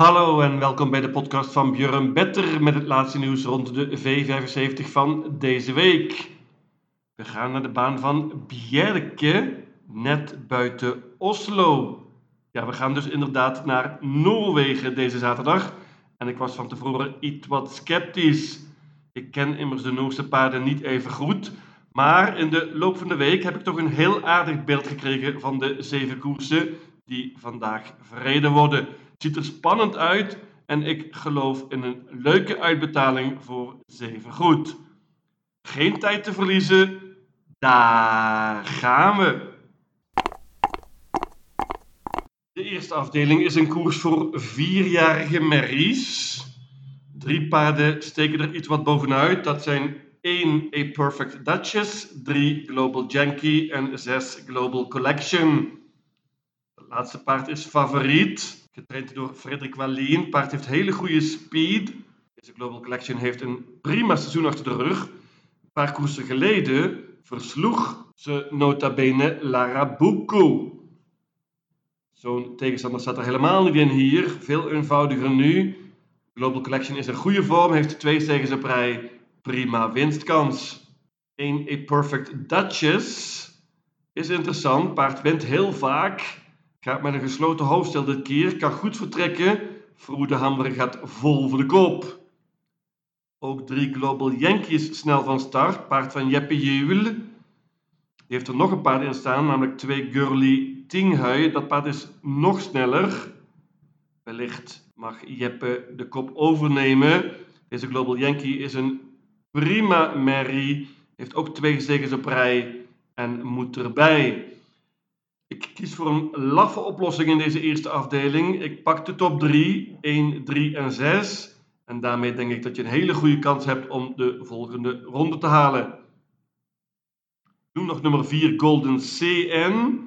Hallo en welkom bij de podcast van Björn Better met het laatste nieuws rond de V75 van deze week. We gaan naar de baan van Bjerke, net buiten Oslo. Ja, we gaan dus inderdaad naar Noorwegen deze zaterdag. En ik was van tevoren iets wat sceptisch. Ik ken immers de Noorse paarden niet even goed. Maar in de loop van de week heb ik toch een heel aardig beeld gekregen van de zeven koersen die vandaag verreden worden. Ziet er spannend uit en ik geloof in een leuke uitbetaling voor zeven goed. Geen tijd te verliezen, daar gaan we. De eerste afdeling is een koers voor vierjarige merries. Drie paarden steken er iets wat bovenuit. Dat zijn 1 A Perfect Duchess, 3 Global Yankee en 6 Global Collection. Het laatste paard is favoriet, getraind door Frederik Wallien. Paard heeft hele goede speed. Deze Global Collection heeft een prima seizoen achter de rug. Een paar koersen geleden versloeg ze nota bene Larabuco. Zo'n tegenstander staat er helemaal niet in hier. Veel eenvoudiger nu. Global Collection is in goede vorm, heeft twee zegens op rij. Prima winstkans. 1 A Perfect Duchess is interessant. Paard wint heel vaak. Gaat met een gesloten hoofdstel dit keer. Kan goed vertrekken. Vroede Hammer gaat vol voor de kop. Ook drie Global Yankees snel van start. Paard van Jeppe Juwel. Die heeft er nog een paard in staan, namelijk twee Gurley Tinghui. Dat paard is nog sneller. Wellicht mag Jeppe de kop overnemen. Deze Global Yankee is een prima merrie. Heeft ook twee zegens op rij en moet erbij. Ik kies voor een laffe oplossing in deze eerste afdeling. Ik pak de top 3, 1, 3 en 6. En daarmee denk ik dat je een hele goede kans hebt om de volgende ronde te halen. Noem nog nummer 4, Golden CN.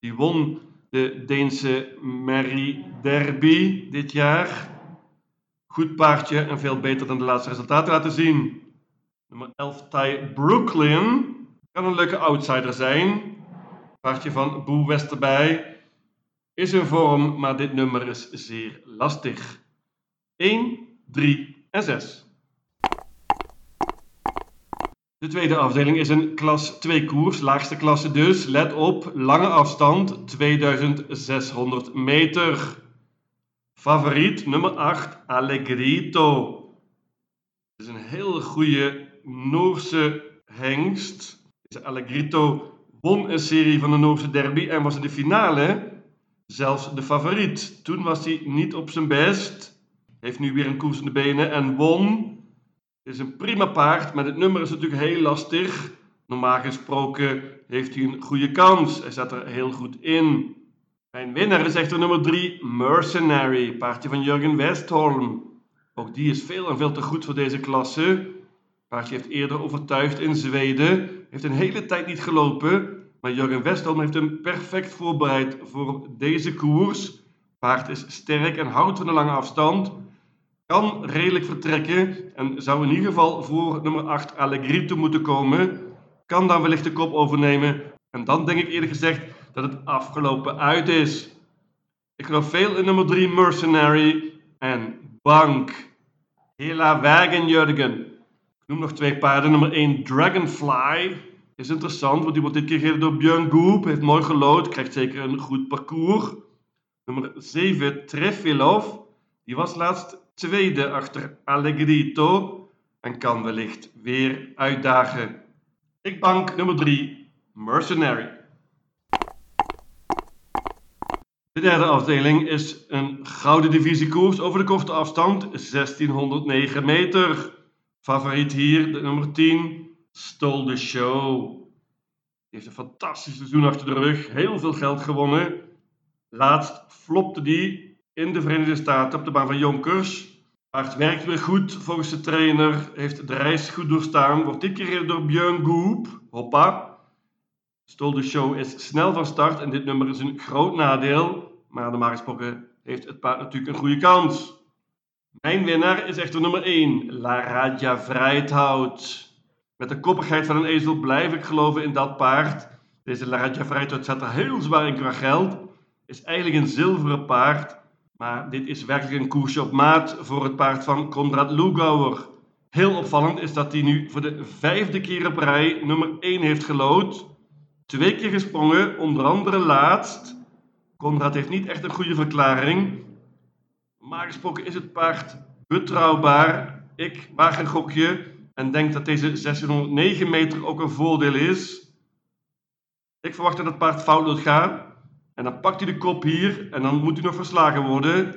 Die won de Deense Mary Derby dit jaar. Goed paardje en veel beter dan de laatste resultaten laten zien. Nummer 11, Ty Brooklyn. Kan een leuke outsider zijn. Paardje van Boe Westerbij. Is in vorm, maar dit nummer is zeer lastig. 1, 3 en 6. De tweede afdeling is een klas 2 koers, laagste klasse dus. Let op, lange afstand, 2600 meter. Favoriet nummer 8, Allegrito. Het is een heel goede Noorse hengst. Allegrito won een serie van de Noorse derby en was in de finale zelfs de favoriet. Toen was hij niet op zijn best. Heeft nu weer een koers in de benen en won. Is een prima paard, maar het nummer is natuurlijk heel lastig. Normaal gesproken heeft hij een goede kans. Hij zat er heel goed in. Mijn winnaar is echter nummer 3, Mercenary, paardje van Jurgen Westholm. Ook die is veel en veel te goed voor deze klasse. Paardje heeft eerder overtuigd in Zweden. Heeft een hele tijd niet gelopen. Maar Jurgen Westholm heeft hem perfect voorbereid voor deze koers. Paard is sterk en houdt van de lange afstand. Kan redelijk vertrekken en zou in ieder geval voor nummer 8 Allegrito moeten komen. Kan dan wellicht de kop overnemen. En dan denk ik eerlijk gezegd dat het afgelopen uit is. Ik geloof veel in nummer 3 Mercenary en Bank. Hela Wagen Jurgen. Noem nog twee paarden. Nummer 1 Dragonfly. Is interessant, want die wordt dit keer gereden door Björn Goop. Heeft mooi gelood, krijgt zeker een goed parcours. Nummer 7 Trefilov. Die was laatst tweede achter Allegrito. En kan wellicht weer uitdagen. Ik bank nummer 3 Mercenary. De derde afdeling is een gouden divisiekoers over de korte afstand, 1609 meter. Favoriet hier, de nummer 10, Stole the Show. Die heeft een fantastisch seizoen achter de rug, heel veel geld gewonnen. Laatst flopte die in de Verenigde Staten op de baan van Jonkers. Maar het werkt weer goed volgens de trainer, heeft de reis goed doorstaan. Wordt dit keer door Björn Goop, hoppa. Stole the Show is snel van start en dit nummer is een groot nadeel. Maar normaal gesproken heeft het paard natuurlijk een goede kans. Mijn winnaar is echter nummer 1, La Raja Vrijthout. Met de koppigheid van een ezel blijf ik geloven in dat paard. Deze La Raja Vrijthout zet er heel zwaar in qua geld. Is eigenlijk een zilveren paard. Maar dit is werkelijk een koersje op maat voor het paard van Konrad Lugauer. Heel opvallend is dat hij nu voor de vijfde keer op rij nummer 1 heeft gelood. Twee keer gesprongen, onder andere laatst. Konrad heeft niet echt een goede verklaring. Maar gesproken is het paard betrouwbaar. Ik waag een gokje en denk dat deze 1609 meter ook een voordeel is. Ik verwacht dat het paard fout gaat. En dan pakt hij de kop hier en dan moet hij nog verslagen worden.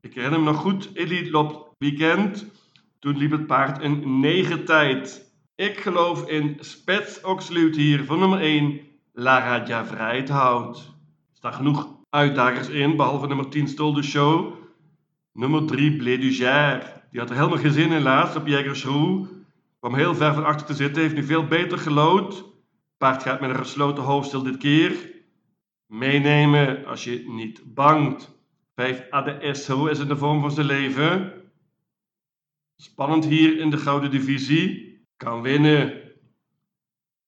Ik herinner me nog goed, Elite loopt weekend. Toen liep het paard een 9 tijd. Ik geloof in Spets Oxluit hier voor nummer 1, Lara Javrijthout. Er staan genoeg uitdagers in, behalve nummer 10 Stol de Show. Nummer 3 Blé du Gère. Die had er helemaal geen zin in laatst op Jägersroe. Kwam heel ver van achter te zitten, heeft nu veel beter gelood. Paard gaat met een gesloten hoofdstil dit keer. Meenemen als je niet bangt. 5 ADSO is in de vorm van zijn leven. Spannend hier in de gouden divisie. Kan winnen.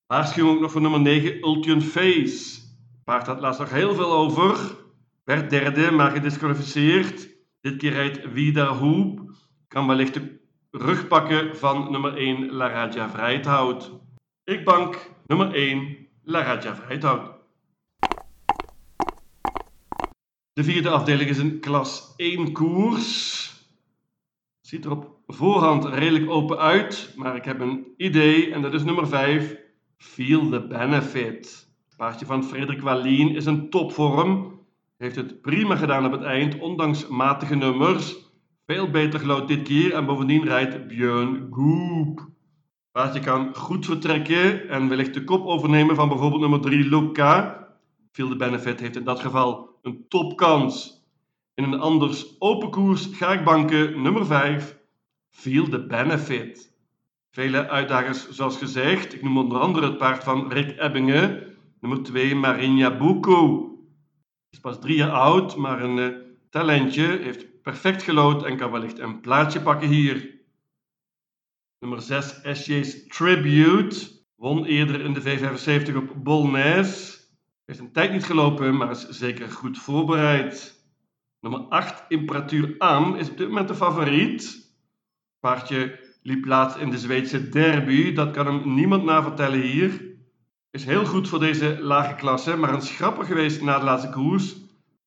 Waarschuwing ook nog voor nummer 9, Ultion Face. Paard had laatst nog heel veel over. Werd derde, maar gedisqualificeerd. Dit keer rijdt Vida Hoop. Kan wellicht de rug pakken van nummer 1, La Raja Vrijthout. Ik bank nummer 1, La Raja Vrijthout. De vierde afdeling is een klas 1 koers. Ziet er op voorhand redelijk open uit, maar ik heb een idee en dat is nummer 5, Feel the Benefit. Het paardje van Frederik Wallien is een topvorm. Heeft het prima gedaan op het eind, ondanks matige nummers. Veel beter gelood dit keer en bovendien rijdt Björn Goop. Paardje kan goed vertrekken en wellicht de kop overnemen van bijvoorbeeld nummer 3 Luca. Feel the Benefit heeft in dat geval een topkans. In een anders open koers ga ik banken nummer 5, Feel the Benefit. Vele uitdagers zoals gezegd. Ik noem onder andere het paard van Rick Ebbingen. Nummer 2, Marinha Buko. Is pas drie jaar oud, maar een uh, talentje. Heeft perfect gelood en kan wellicht een plaatsje pakken hier. Nummer 6, SJ's Tribute. Won eerder in de V75 op Bolnes. Heeft een tijd niet gelopen, maar is zeker goed voorbereid. Nummer 8, Imperatuur Am, is op dit moment de favoriet. Paardje liep laatst in de Zweedse derby. Dat kan hem niemand navertellen hier. Is heel goed voor deze lage klasse, maar een schrapper geweest na de laatste koers.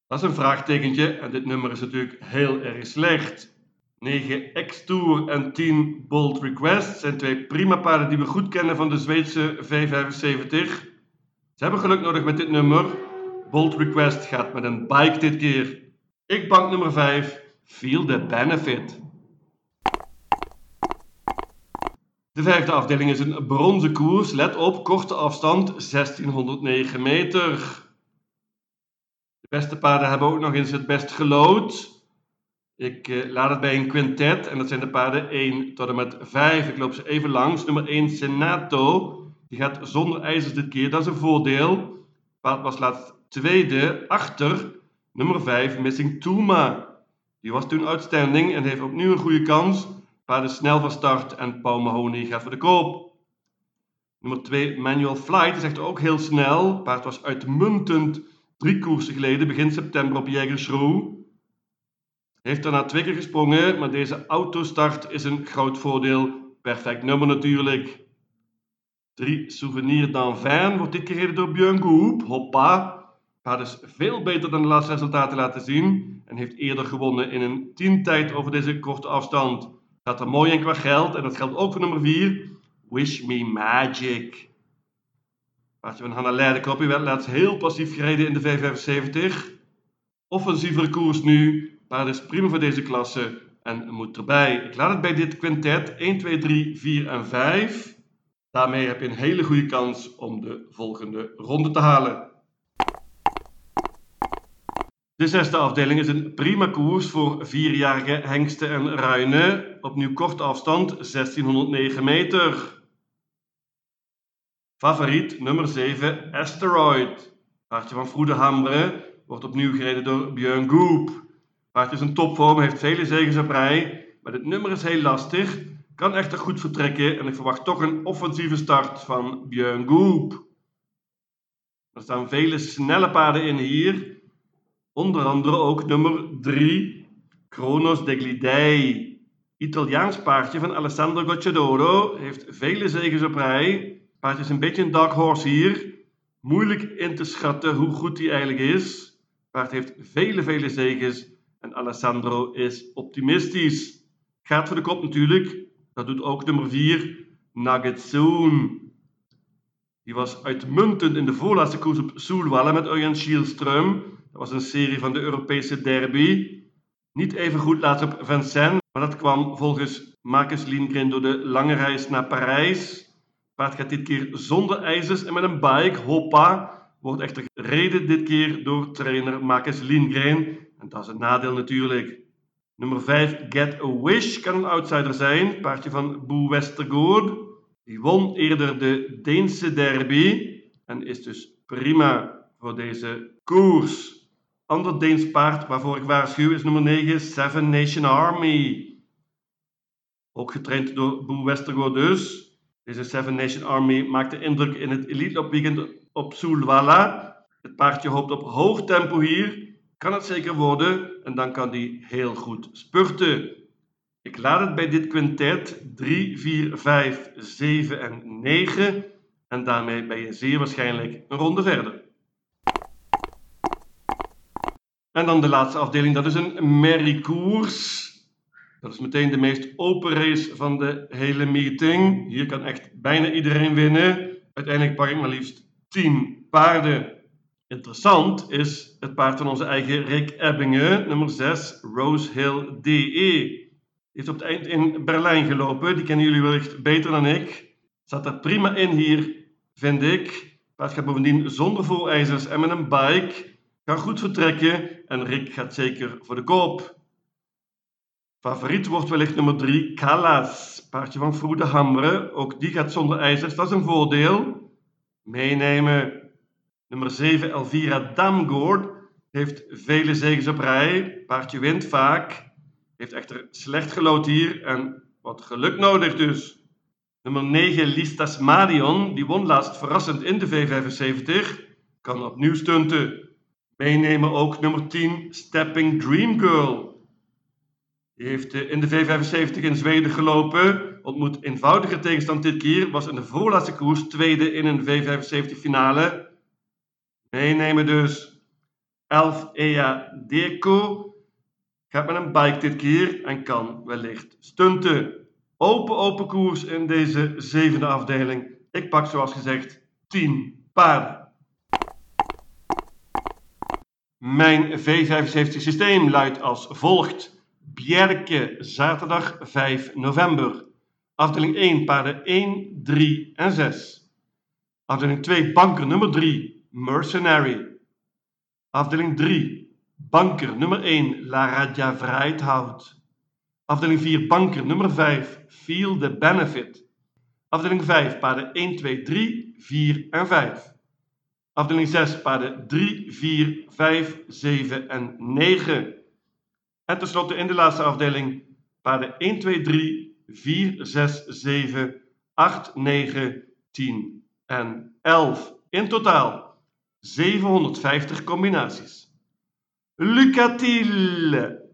Dat is een vraagtekentje en dit nummer is natuurlijk heel erg slecht. 9 X-Tour en 10 Bold Request zijn twee prima paarden die we goed kennen van de Zweedse V75. Ze hebben geluk nodig met dit nummer. Bold Request gaat met een bike dit keer. Ik bank nummer 5, Feel the Benefit. De vijfde afdeling is een bronzen koers. Let op, korte afstand, 1609 meter. De beste paarden hebben ook nog eens het best gelood. Ik eh, laat het bij een quintet en dat zijn de paarden 1 tot en met 5. Ik loop ze even langs. Nummer 1 Senato. Die gaat zonder ijzers dit keer. Dat is een voordeel. Paard was laatst tweede achter nummer 5 Missing Tuma. Die was toen outstanding en heeft opnieuw een goede kans. Paard is snel van start en Paul Mahoney gaat voor de koop. Nummer 2 Manual Flight is echt ook heel snel. Paard was uitmuntend drie koersen geleden, begin september op Jägersroe. Heeft daarna twee keer gesprongen, maar deze autostart is een groot voordeel. Perfect nummer natuurlijk. 3 Souvenir d'Anvin wordt dit keer gereden door Björn. Hoppa. Paard is veel beter dan de laatste resultaten laten zien. En heeft eerder gewonnen in een 10 tijd over deze korte afstand. Gaat er mooi in qua geld. En dat geldt ook voor nummer 4. Wish Me Magic. Paardje van Hanna Leidenkop. werd laatst heel passief gereden in de V75. Offensievere koers nu. Paard is prima voor deze klasse. En moet erbij. Ik laat het bij dit quintet. 1, 2, 3, 4 en 5. Daarmee heb je een hele goede kans om de volgende ronde te halen. De zesde afdeling is een prima koers voor vierjarige hengsten en ruinen. Opnieuw korte afstand, 1609 meter. Favoriet nummer 7, Asteroid. Paardje van Vroede Hambre wordt opnieuw gereden door Björn Goop. Paardje is een topvorm, heeft vele zegens op rij, maar dit nummer is heel lastig. Kan echter goed vertrekken en ik verwacht toch een offensieve start van Björn Goop. Er staan vele snelle paarden in hier. Onder andere ook nummer 3, Kronos degli Dei. Italiaans paardje van Alessandro Gocciadoro. Heeft vele zegens op rij. Paardje is een beetje een dark horse hier. Moeilijk in te schatten hoe goed hij eigenlijk is. Paard heeft vele, vele zegens. En Alessandro is optimistisch. Gaat voor de kop natuurlijk. Dat doet ook nummer 4, Nuggetsoon. Die was uitmuntend in de voorlaatste koers op Soelwalla met Örjan Kielström. Dat was een serie van de Europese derby. Niet even goed laatst op Vincennes, maar dat kwam volgens Marcus Lindgren door de lange reis naar Parijs. Paard gaat dit keer zonder ijzers en met een bike, hoppa. Wordt echter gereden dit keer door trainer Marcus Lindgren. En dat is een nadeel natuurlijk. Nummer 5, Get a Wish, kan een outsider zijn. Paardje van Boe Westergaard. Die won eerder de Deense derby en is dus prima voor deze koers. Ander Deens paard waarvoor ik waarschuw is nummer 9, Seven Nation Army. Ook getraind door Boe Westergaard dus. Deze Seven Nation Army maakte indruk in het Elite Weekend op Soulwalla. Het paardje hoopt op hoog tempo hier. Kan het zeker worden en dan kan die heel goed spurten. Ik laat het bij dit quintet 3, 4, 5, 7 en 9 en daarmee ben je zeer waarschijnlijk een ronde verder. En dan de laatste afdeling, dat is een merriekoers. Dat is meteen de meest open race van de hele meeting. Hier kan echt bijna iedereen winnen. Uiteindelijk pak ik maar liefst 10 paarden. Interessant is het paard van onze eigen Rick Ebbingen, nummer 6, Rose Hill DE heeft op het eind in Berlijn gelopen. Die kennen jullie wellicht beter dan ik. Zat er prima in hier, vind ik. Paard gaat bovendien zonder voorijzers en met een bike. Kan goed vertrekken en Rick gaat zeker voor de koop. Favoriet wordt wellicht nummer 3, Callas. Paardje van Vroede Hamre. Ook die gaat zonder ijzers, dat is een voordeel. Meenemen. Nummer 7, Elvira Damgoord. Heeft vele zegens op rij. Paardje wint vaak. Heeft echter slecht gelood hier en wat geluk nodig dus. Nummer 9, Listas Marion, die won laatst verrassend in de V75. Kan opnieuw stunten. Meenemen ook nummer 10, Stepping Dream Girl. Die heeft eh, in de V75 in Zweden gelopen. Ontmoet eenvoudige tegenstand dit keer. Was in de voorlaatste koers tweede in een V75 finale. Meenemen dus. 11 Ea Deco. Gaat met een bike dit keer en kan wellicht stunten. Open, open koers in deze zevende afdeling. Ik pak zoals gezegd 10 paarden. Mijn V75 systeem luidt als volgt. Bjerke, zaterdag 5 november. Afdeling 1, paarden 1, 3 en 6. Afdeling 2, banker nummer 3, Mercenary. Afdeling 3, Banker nummer 1, La Radja Vrijthout. Afdeling 4, banker nummer 5, Feel the Benefit. Afdeling 5, paden 1, 2, 3, 4 en 5. Afdeling 6, paden 3, 4, 5, 7 en 9. En tenslotte in de laatste afdeling, paden 1, 2, 3, 4, 6, 7, 8, 9, 10 en 11. In totaal 750 combinaties. Lucatile